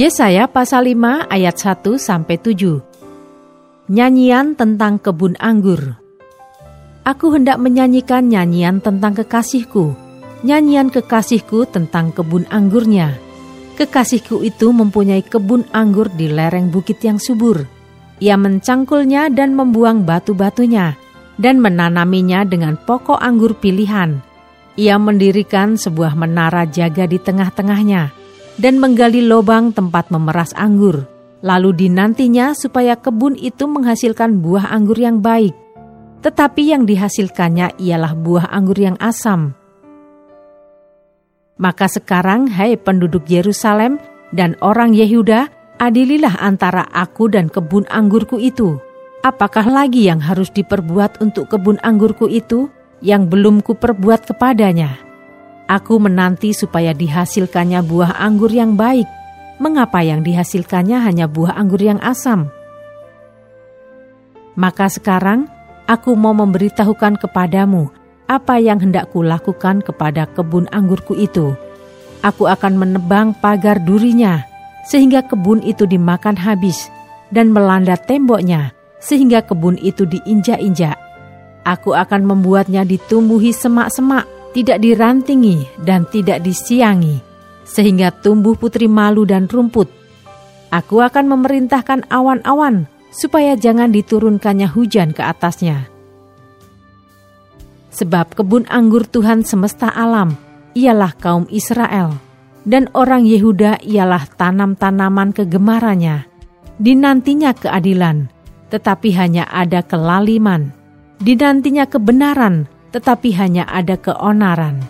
Yesaya pasal 5 ayat 1 sampai 7. Nyanyian tentang kebun anggur. Aku hendak menyanyikan nyanyian tentang kekasihku, nyanyian kekasihku tentang kebun anggurnya. Kekasihku itu mempunyai kebun anggur di lereng bukit yang subur. Ia mencangkulnya dan membuang batu-batunya, dan menanaminya dengan pokok anggur pilihan. Ia mendirikan sebuah menara jaga di tengah-tengahnya dan menggali lubang tempat memeras anggur. Lalu dinantinya supaya kebun itu menghasilkan buah anggur yang baik. Tetapi yang dihasilkannya ialah buah anggur yang asam. Maka sekarang, hai penduduk Yerusalem dan orang Yehuda, adililah antara aku dan kebun anggurku itu. Apakah lagi yang harus diperbuat untuk kebun anggurku itu yang belum kuperbuat kepadanya?' Aku menanti supaya dihasilkannya buah anggur yang baik. Mengapa yang dihasilkannya hanya buah anggur yang asam? Maka sekarang aku mau memberitahukan kepadamu apa yang hendak kulakukan kepada kebun anggurku itu. Aku akan menebang pagar durinya, sehingga kebun itu dimakan habis, dan melanda temboknya, sehingga kebun itu diinjak-injak. Aku akan membuatnya ditumbuhi semak-semak, tidak dirantingi dan tidak disiangi, sehingga tumbuh putri malu dan rumput. Aku akan memerintahkan awan-awan supaya jangan diturunkannya hujan ke atasnya. Sebab kebun anggur Tuhan semesta alam ialah kaum Israel, dan orang Yehuda ialah tanam-tanaman kegemarannya. Dinantinya keadilan, tetapi hanya ada kelaliman. Dinantinya kebenaran, tetapi hanya ada keonaran.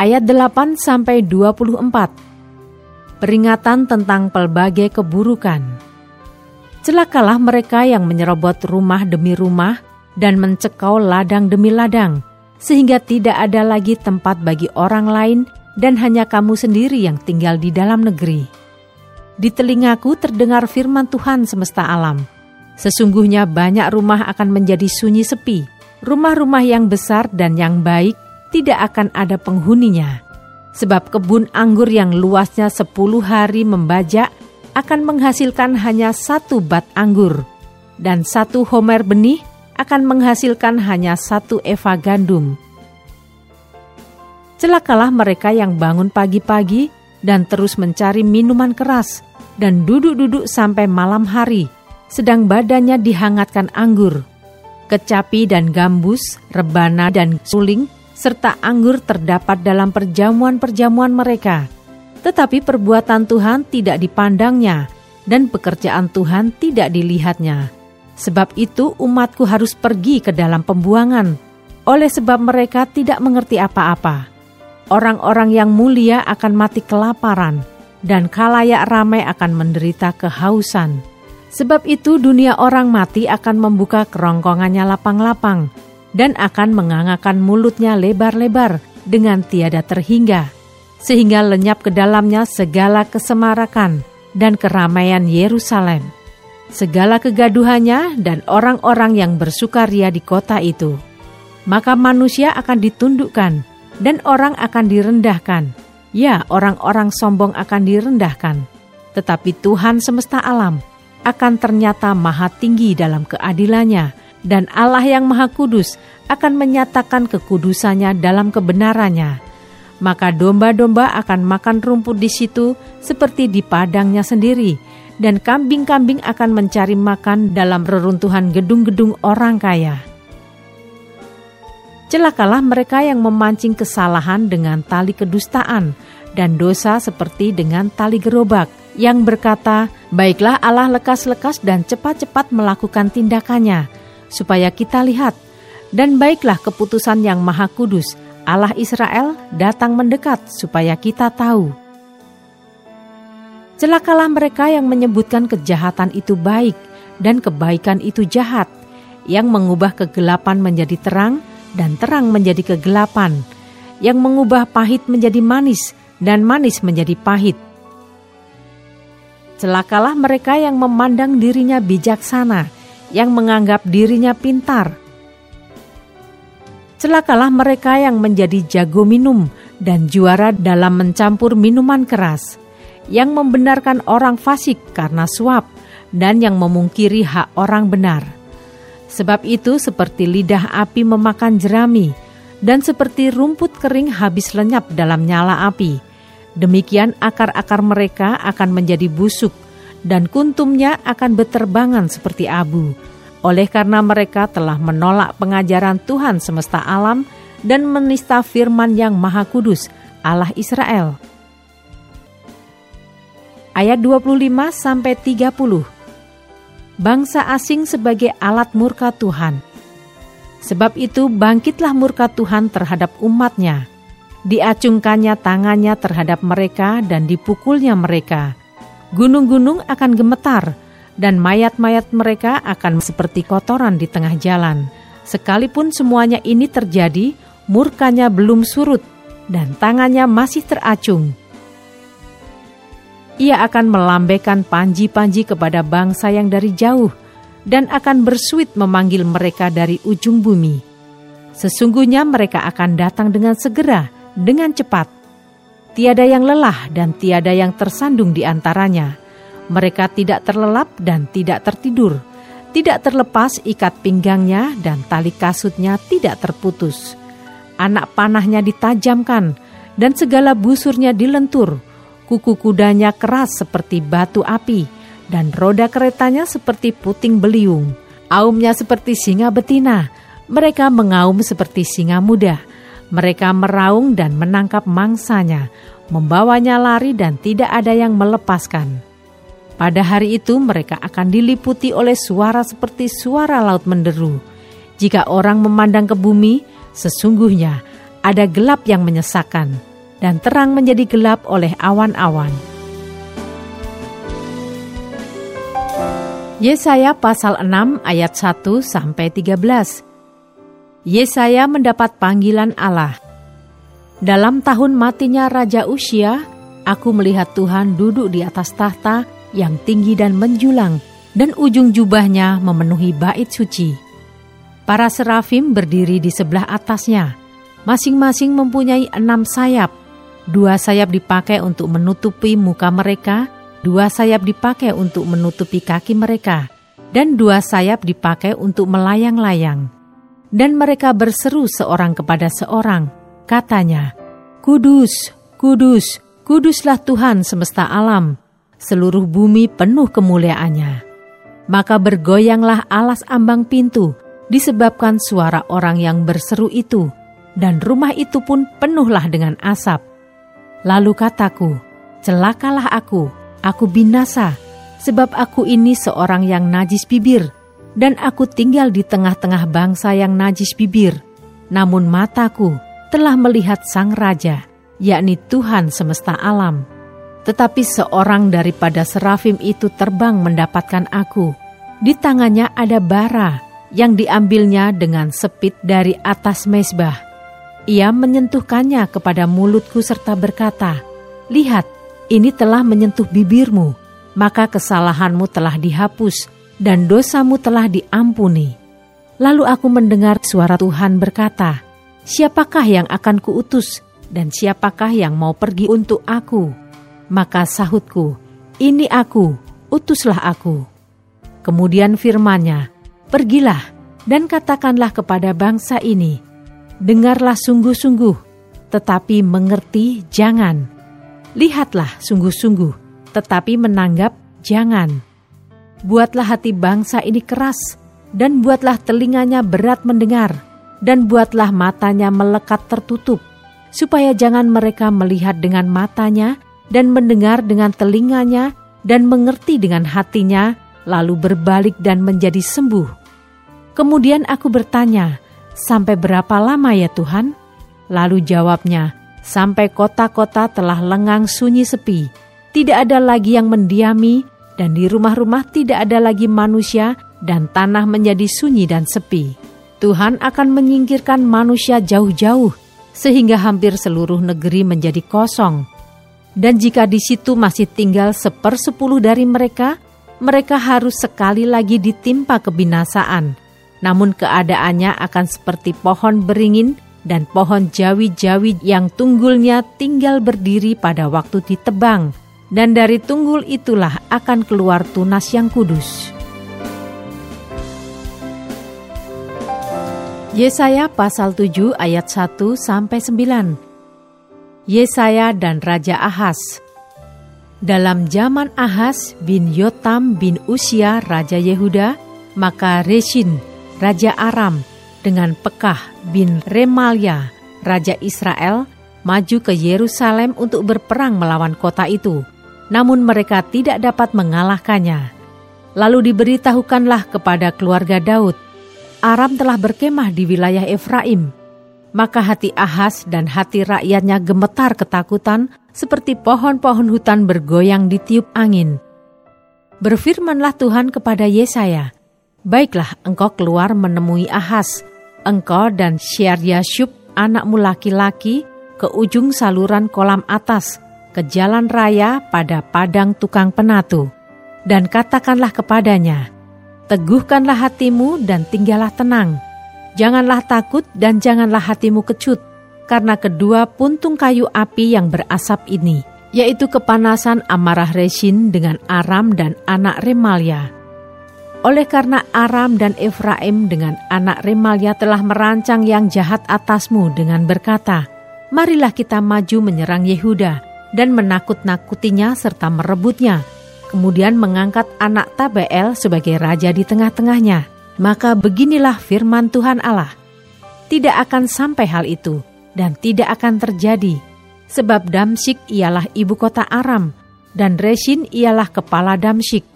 Ayat 8 sampai 24. Peringatan tentang pelbagai keburukan. Celakalah mereka yang menyerobot rumah demi rumah dan mencekau ladang demi ladang, sehingga tidak ada lagi tempat bagi orang lain dan hanya kamu sendiri yang tinggal di dalam negeri. Di telingaku terdengar firman Tuhan semesta alam Sesungguhnya banyak rumah akan menjadi sunyi sepi. Rumah-rumah yang besar dan yang baik tidak akan ada penghuninya. Sebab kebun anggur yang luasnya sepuluh hari membajak akan menghasilkan hanya satu bat anggur. Dan satu homer benih akan menghasilkan hanya satu eva gandum. Celakalah mereka yang bangun pagi-pagi dan terus mencari minuman keras dan duduk-duduk sampai malam hari – sedang badannya dihangatkan anggur. Kecapi dan gambus, rebana dan suling, serta anggur terdapat dalam perjamuan-perjamuan mereka. Tetapi perbuatan Tuhan tidak dipandangnya, dan pekerjaan Tuhan tidak dilihatnya. Sebab itu umatku harus pergi ke dalam pembuangan, oleh sebab mereka tidak mengerti apa-apa. Orang-orang yang mulia akan mati kelaparan, dan kalayak ramai akan menderita kehausan. Sebab itu dunia orang mati akan membuka kerongkongannya lapang-lapang dan akan mengangakan mulutnya lebar-lebar dengan tiada terhingga, sehingga lenyap ke dalamnya segala kesemarakan dan keramaian Yerusalem, segala kegaduhannya dan orang-orang yang bersukaria di kota itu. Maka manusia akan ditundukkan dan orang akan direndahkan. Ya, orang-orang sombong akan direndahkan. Tetapi Tuhan semesta alam akan ternyata maha tinggi dalam keadilannya, dan Allah yang maha kudus akan menyatakan kekudusannya dalam kebenarannya. Maka domba-domba akan makan rumput di situ seperti di padangnya sendiri, dan kambing-kambing akan mencari makan dalam reruntuhan gedung-gedung orang kaya. Celakalah mereka yang memancing kesalahan dengan tali kedustaan, dan dosa seperti dengan tali gerobak, yang berkata, Baiklah Allah lekas-lekas dan cepat-cepat melakukan tindakannya, supaya kita lihat Dan baiklah keputusan yang maha kudus, Allah Israel datang mendekat supaya kita tahu. Celakalah mereka yang menyebutkan kejahatan itu baik dan kebaikan itu jahat, yang mengubah kegelapan menjadi terang dan terang menjadi kegelapan, yang mengubah pahit menjadi manis dan manis menjadi pahit. Celakalah mereka yang memandang dirinya bijaksana, yang menganggap dirinya pintar. Celakalah mereka yang menjadi jago minum dan juara dalam mencampur minuman keras yang membenarkan orang fasik karena suap, dan yang memungkiri hak orang benar. Sebab itu seperti lidah api memakan jerami, dan seperti rumput kering habis lenyap dalam nyala api. Demikian akar-akar mereka akan menjadi busuk, dan kuntumnya akan beterbangan seperti abu. Oleh karena mereka telah menolak pengajaran Tuhan semesta alam dan menista firman yang maha kudus, Allah Israel ayat 25 sampai 30. Bangsa asing sebagai alat murka Tuhan. Sebab itu bangkitlah murka Tuhan terhadap umatnya. Diacungkannya tangannya terhadap mereka dan dipukulnya mereka. Gunung-gunung akan gemetar dan mayat-mayat mereka akan seperti kotoran di tengah jalan. Sekalipun semuanya ini terjadi, murkanya belum surut dan tangannya masih teracung ia akan melambaikan panji-panji kepada bangsa yang dari jauh dan akan bersuit memanggil mereka dari ujung bumi. Sesungguhnya mereka akan datang dengan segera, dengan cepat. Tiada yang lelah dan tiada yang tersandung di antaranya. Mereka tidak terlelap dan tidak tertidur. Tidak terlepas ikat pinggangnya dan tali kasutnya tidak terputus. Anak panahnya ditajamkan dan segala busurnya dilentur Kuku kudanya keras seperti batu api, dan roda keretanya seperti puting beliung. Aumnya seperti singa betina, mereka mengaum seperti singa muda. Mereka meraung dan menangkap mangsanya, membawanya lari dan tidak ada yang melepaskan. Pada hari itu mereka akan diliputi oleh suara seperti suara laut menderu. Jika orang memandang ke bumi, sesungguhnya ada gelap yang menyesakkan dan terang menjadi gelap oleh awan-awan. Yesaya pasal 6 ayat 1 sampai 13. Yesaya mendapat panggilan Allah. Dalam tahun matinya Raja Usia, aku melihat Tuhan duduk di atas tahta yang tinggi dan menjulang, dan ujung jubahnya memenuhi bait suci. Para serafim berdiri di sebelah atasnya, masing-masing mempunyai enam sayap, Dua sayap dipakai untuk menutupi muka mereka, dua sayap dipakai untuk menutupi kaki mereka, dan dua sayap dipakai untuk melayang-layang. Dan mereka berseru seorang kepada seorang, katanya, Kudus, kudus, kuduslah Tuhan semesta alam, seluruh bumi penuh kemuliaannya. Maka bergoyanglah alas ambang pintu, disebabkan suara orang yang berseru itu, dan rumah itu pun penuhlah dengan asap. Lalu kataku, celakalah aku, aku binasa, sebab aku ini seorang yang najis bibir, dan aku tinggal di tengah-tengah bangsa yang najis bibir. Namun mataku telah melihat Sang Raja, yakni Tuhan semesta alam. Tetapi seorang daripada serafim itu terbang mendapatkan aku. Di tangannya ada bara yang diambilnya dengan sepit dari atas mesbah ia menyentuhkannya kepada mulutku serta berkata, Lihat, ini telah menyentuh bibirmu, maka kesalahanmu telah dihapus dan dosamu telah diampuni. Lalu aku mendengar suara Tuhan berkata, Siapakah yang akan kuutus dan siapakah yang mau pergi untuk aku? Maka sahutku, ini aku, utuslah aku. Kemudian firmannya, Pergilah dan katakanlah kepada bangsa ini, dengarlah sungguh-sungguh, tetapi mengerti jangan. Lihatlah sungguh-sungguh, tetapi menanggap jangan. Buatlah hati bangsa ini keras, dan buatlah telinganya berat mendengar, dan buatlah matanya melekat tertutup, supaya jangan mereka melihat dengan matanya, dan mendengar dengan telinganya, dan mengerti dengan hatinya, lalu berbalik dan menjadi sembuh. Kemudian aku bertanya, Sampai berapa lama ya Tuhan? Lalu jawabnya, sampai kota-kota telah lengang sunyi sepi. Tidak ada lagi yang mendiami, dan di rumah-rumah tidak ada lagi manusia, dan tanah menjadi sunyi dan sepi. Tuhan akan menyingkirkan manusia jauh-jauh, sehingga hampir seluruh negeri menjadi kosong. Dan jika di situ masih tinggal sepersepuluh dari mereka, mereka harus sekali lagi ditimpa kebinasaan. Namun keadaannya akan seperti pohon beringin dan pohon jawi-jawi yang tunggulnya tinggal berdiri pada waktu ditebang, dan dari tunggul itulah akan keluar tunas yang kudus. Yesaya pasal 7 ayat 1 sampai 9. Yesaya dan Raja Ahaz. Dalam zaman Ahaz bin Yotam bin Usia Raja Yehuda, maka Reshin Raja Aram dengan Pekah bin Remalia Raja Israel maju ke Yerusalem untuk berperang melawan kota itu. Namun mereka tidak dapat mengalahkannya. Lalu diberitahukanlah kepada keluarga Daud Aram telah berkemah di wilayah Efraim. Maka hati Ahas dan hati rakyatnya gemetar ketakutan seperti pohon-pohon hutan bergoyang di tiup angin. Berfirmanlah Tuhan kepada Yesaya, Baiklah engkau keluar menemui Ahas, engkau dan Syaryashub anakmu laki-laki ke ujung saluran kolam atas, ke jalan raya pada padang tukang penatu. Dan katakanlah kepadanya, Teguhkanlah hatimu dan tinggallah tenang. Janganlah takut dan janganlah hatimu kecut, karena kedua puntung kayu api yang berasap ini, yaitu kepanasan amarah Resin dengan Aram dan anak Remalia. Oleh karena Aram dan Efraim dengan anak Remalia telah merancang yang jahat atasmu dengan berkata, Marilah kita maju menyerang Yehuda dan menakut-nakutinya serta merebutnya, kemudian mengangkat anak Tabeel sebagai raja di tengah-tengahnya. Maka beginilah firman Tuhan Allah. Tidak akan sampai hal itu dan tidak akan terjadi. Sebab Damsyik ialah ibu kota Aram dan Resin ialah kepala Damsyik.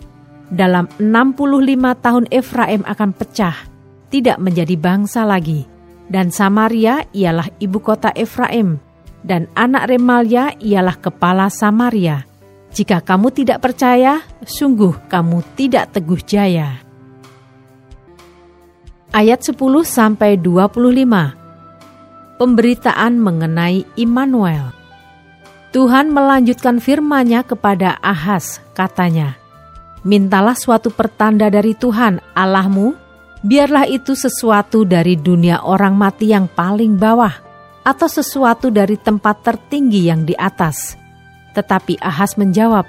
Dalam 65 tahun Efraim akan pecah, tidak menjadi bangsa lagi. Dan Samaria ialah ibu kota Efraim, dan anak Remalia ialah kepala Samaria jika kamu tidak percaya, sungguh kamu tidak teguh jaya. Ayat 10 sampai 25. Pemberitaan mengenai Immanuel. Tuhan melanjutkan firman-Nya kepada Ahaz, katanya, Mintalah suatu pertanda dari Tuhan Allahmu, biarlah itu sesuatu dari dunia orang mati yang paling bawah, atau sesuatu dari tempat tertinggi yang di atas tetapi Ahas menjawab,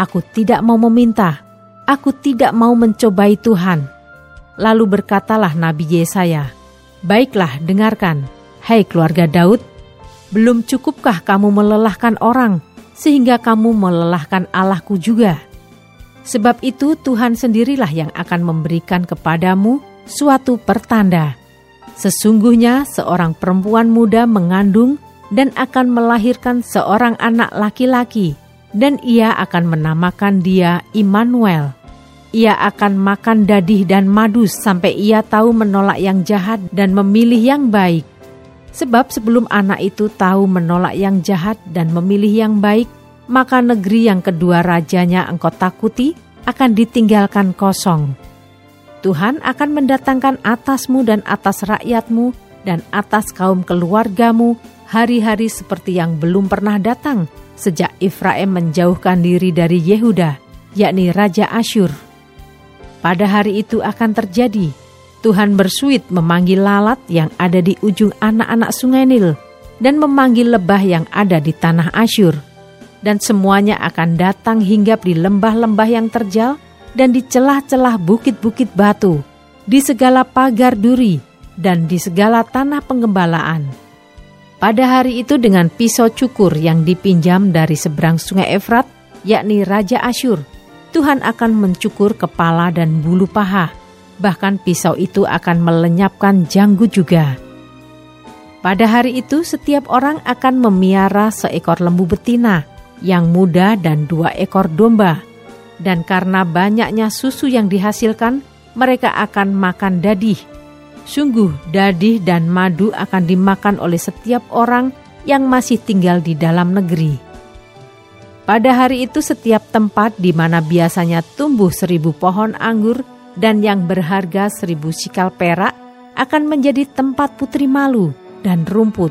Aku tidak mau meminta, aku tidak mau mencobai Tuhan. Lalu berkatalah Nabi Yesaya, Baiklah dengarkan, hai keluarga Daud, belum cukupkah kamu melelahkan orang, sehingga kamu melelahkan Allahku juga? Sebab itu Tuhan sendirilah yang akan memberikan kepadamu suatu pertanda. Sesungguhnya seorang perempuan muda mengandung dan akan melahirkan seorang anak laki-laki, dan ia akan menamakan dia Immanuel. Ia akan makan dadih dan madu sampai ia tahu menolak yang jahat dan memilih yang baik. Sebab sebelum anak itu tahu menolak yang jahat dan memilih yang baik, maka negeri yang kedua rajanya engkau takuti akan ditinggalkan kosong. Tuhan akan mendatangkan atasmu dan atas rakyatmu dan atas kaum keluargamu hari-hari seperti yang belum pernah datang sejak Efraim menjauhkan diri dari Yehuda, yakni Raja Asyur. Pada hari itu akan terjadi, Tuhan bersuit memanggil lalat yang ada di ujung anak-anak sungai Nil dan memanggil lebah yang ada di tanah Asyur. Dan semuanya akan datang hinggap di lembah-lembah yang terjal dan di celah-celah bukit-bukit batu, di segala pagar duri, dan di segala tanah penggembalaan pada hari itu dengan pisau cukur yang dipinjam dari seberang sungai Efrat, yakni Raja Asyur, Tuhan akan mencukur kepala dan bulu paha. Bahkan pisau itu akan melenyapkan janggut juga. Pada hari itu setiap orang akan memiara seekor lembu betina yang muda dan dua ekor domba. Dan karena banyaknya susu yang dihasilkan, mereka akan makan dadih Sungguh, dadih dan madu akan dimakan oleh setiap orang yang masih tinggal di dalam negeri. Pada hari itu, setiap tempat di mana biasanya tumbuh seribu pohon anggur dan yang berharga seribu sikal perak akan menjadi tempat putri malu dan rumput.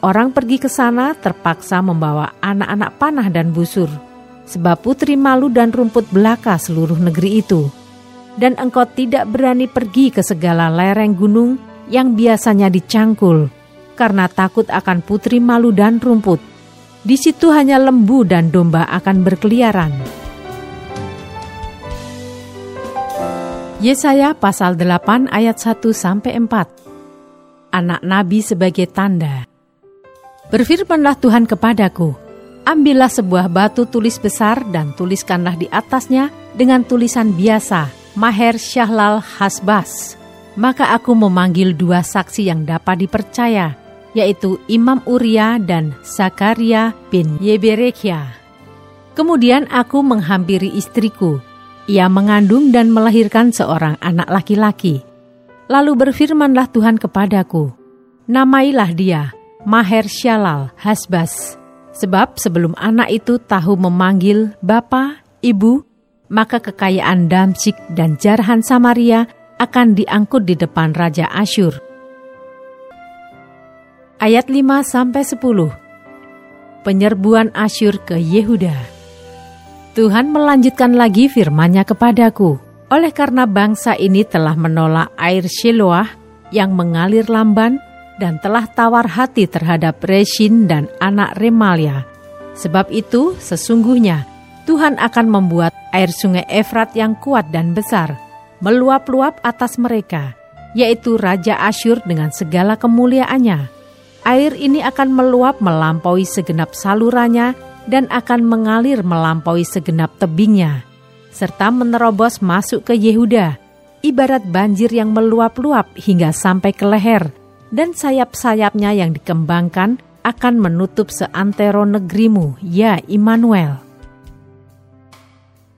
Orang pergi ke sana terpaksa membawa anak-anak panah dan busur, sebab putri malu dan rumput belaka seluruh negeri itu. Dan engkau tidak berani pergi ke segala lereng gunung yang biasanya dicangkul, karena takut akan putri malu dan rumput. Di situ hanya lembu dan domba akan berkeliaran. Yesaya pasal 8 ayat 1 sampai 4. Anak nabi sebagai tanda. Berfirmanlah Tuhan kepadaku, Ambillah sebuah batu tulis besar dan tuliskanlah di atasnya dengan tulisan biasa, Maher Syahlal Hasbas. Maka aku memanggil dua saksi yang dapat dipercaya, yaitu Imam Uria dan Zakaria bin Yeberekia. Kemudian aku menghampiri istriku. Ia mengandung dan melahirkan seorang anak laki-laki. Lalu berfirmanlah Tuhan kepadaku, Namailah dia, Maher Syalal Hasbas. Sebab sebelum anak itu tahu memanggil Bapa, Ibu, maka kekayaan Damsik dan Jarhan Samaria akan diangkut di depan Raja Asyur. Ayat 5-10 Penyerbuan Asyur ke Yehuda. Tuhan melanjutkan lagi firman-Nya kepadaku, oleh karena bangsa ini telah menolak air Shiloah yang mengalir lamban, dan telah tawar hati terhadap Reshin dan anak Remalia. Sebab itu, sesungguhnya Tuhan akan membuat air sungai Efrat yang kuat dan besar, meluap-luap atas mereka, yaitu Raja Asyur dengan segala kemuliaannya. Air ini akan meluap melampaui segenap salurannya dan akan mengalir melampaui segenap tebingnya, serta menerobos masuk ke Yehuda, ibarat banjir yang meluap-luap hingga sampai ke leher, dan sayap-sayapnya yang dikembangkan akan menutup seantero negerimu, ya Immanuel.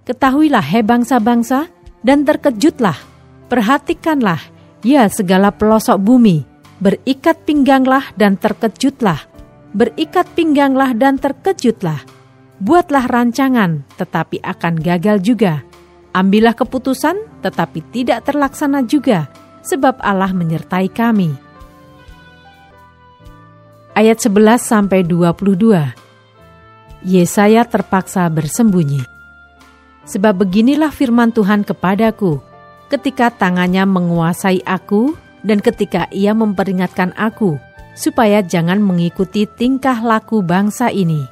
Ketahuilah, he bangsa-bangsa, dan terkejutlah, perhatikanlah, ya segala pelosok bumi, berikat pingganglah dan terkejutlah, berikat pingganglah dan terkejutlah. Buatlah rancangan, tetapi akan gagal juga. Ambillah keputusan, tetapi tidak terlaksana juga, sebab Allah menyertai kami ayat 11 sampai 22. Yesaya terpaksa bersembunyi. Sebab beginilah firman Tuhan kepadaku, ketika tangannya menguasai aku dan ketika ia memperingatkan aku, supaya jangan mengikuti tingkah laku bangsa ini.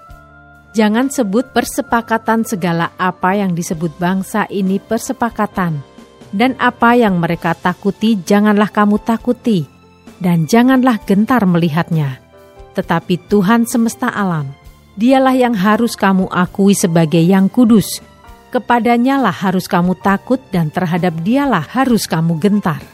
Jangan sebut persepakatan segala apa yang disebut bangsa ini persepakatan, dan apa yang mereka takuti janganlah kamu takuti, dan janganlah gentar melihatnya tetapi Tuhan semesta alam. Dialah yang harus kamu akui sebagai yang kudus. Kepadanya lah harus kamu takut dan terhadap dialah harus kamu gentar.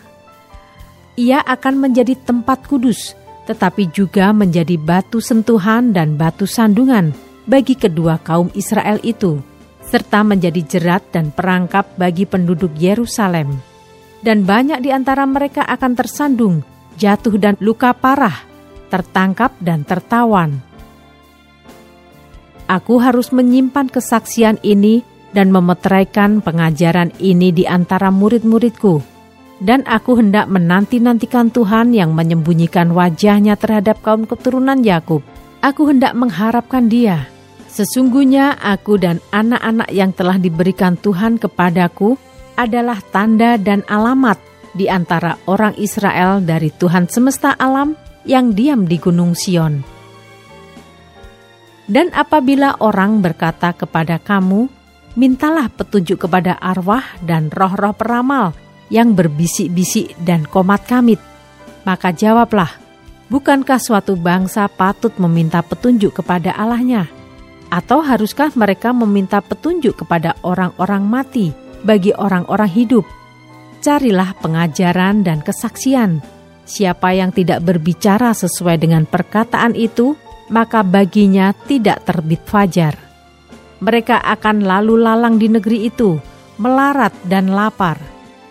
Ia akan menjadi tempat kudus, tetapi juga menjadi batu sentuhan dan batu sandungan bagi kedua kaum Israel itu, serta menjadi jerat dan perangkap bagi penduduk Yerusalem. Dan banyak di antara mereka akan tersandung, jatuh dan luka parah tertangkap dan tertawan. Aku harus menyimpan kesaksian ini dan memeteraikan pengajaran ini di antara murid-muridku. Dan aku hendak menanti-nantikan Tuhan yang menyembunyikan wajahnya terhadap kaum keturunan Yakub. Aku hendak mengharapkan dia. Sesungguhnya aku dan anak-anak yang telah diberikan Tuhan kepadaku adalah tanda dan alamat di antara orang Israel dari Tuhan semesta alam yang diam di Gunung Sion. Dan apabila orang berkata kepada kamu, mintalah petunjuk kepada arwah dan roh-roh peramal yang berbisik-bisik dan komat kamit, maka jawablah, bukankah suatu bangsa patut meminta petunjuk kepada Allahnya? Atau haruskah mereka meminta petunjuk kepada orang-orang mati bagi orang-orang hidup? Carilah pengajaran dan kesaksian Siapa yang tidak berbicara sesuai dengan perkataan itu, maka baginya tidak terbit fajar. Mereka akan lalu lalang di negeri itu, melarat dan lapar.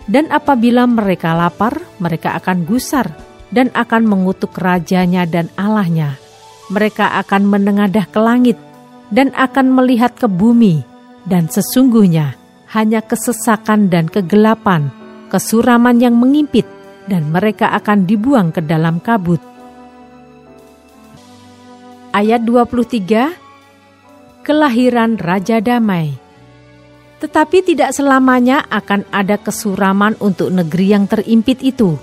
Dan apabila mereka lapar, mereka akan gusar dan akan mengutuk rajanya dan Allahnya. Mereka akan menengadah ke langit dan akan melihat ke bumi, dan sesungguhnya hanya kesesakan dan kegelapan, kesuraman yang mengimpit, dan mereka akan dibuang ke dalam kabut. Ayat 23 Kelahiran Raja Damai tetapi tidak selamanya akan ada kesuraman untuk negeri yang terimpit itu.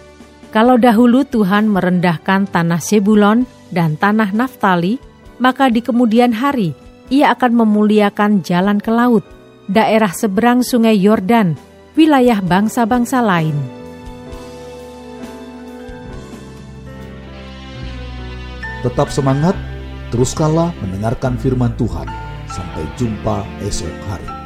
Kalau dahulu Tuhan merendahkan tanah Sebulon dan tanah Naftali, maka di kemudian hari ia akan memuliakan jalan ke laut, daerah seberang sungai Yordan, wilayah bangsa-bangsa lain. Tetap semangat, teruskanlah mendengarkan firman Tuhan. Sampai jumpa esok hari.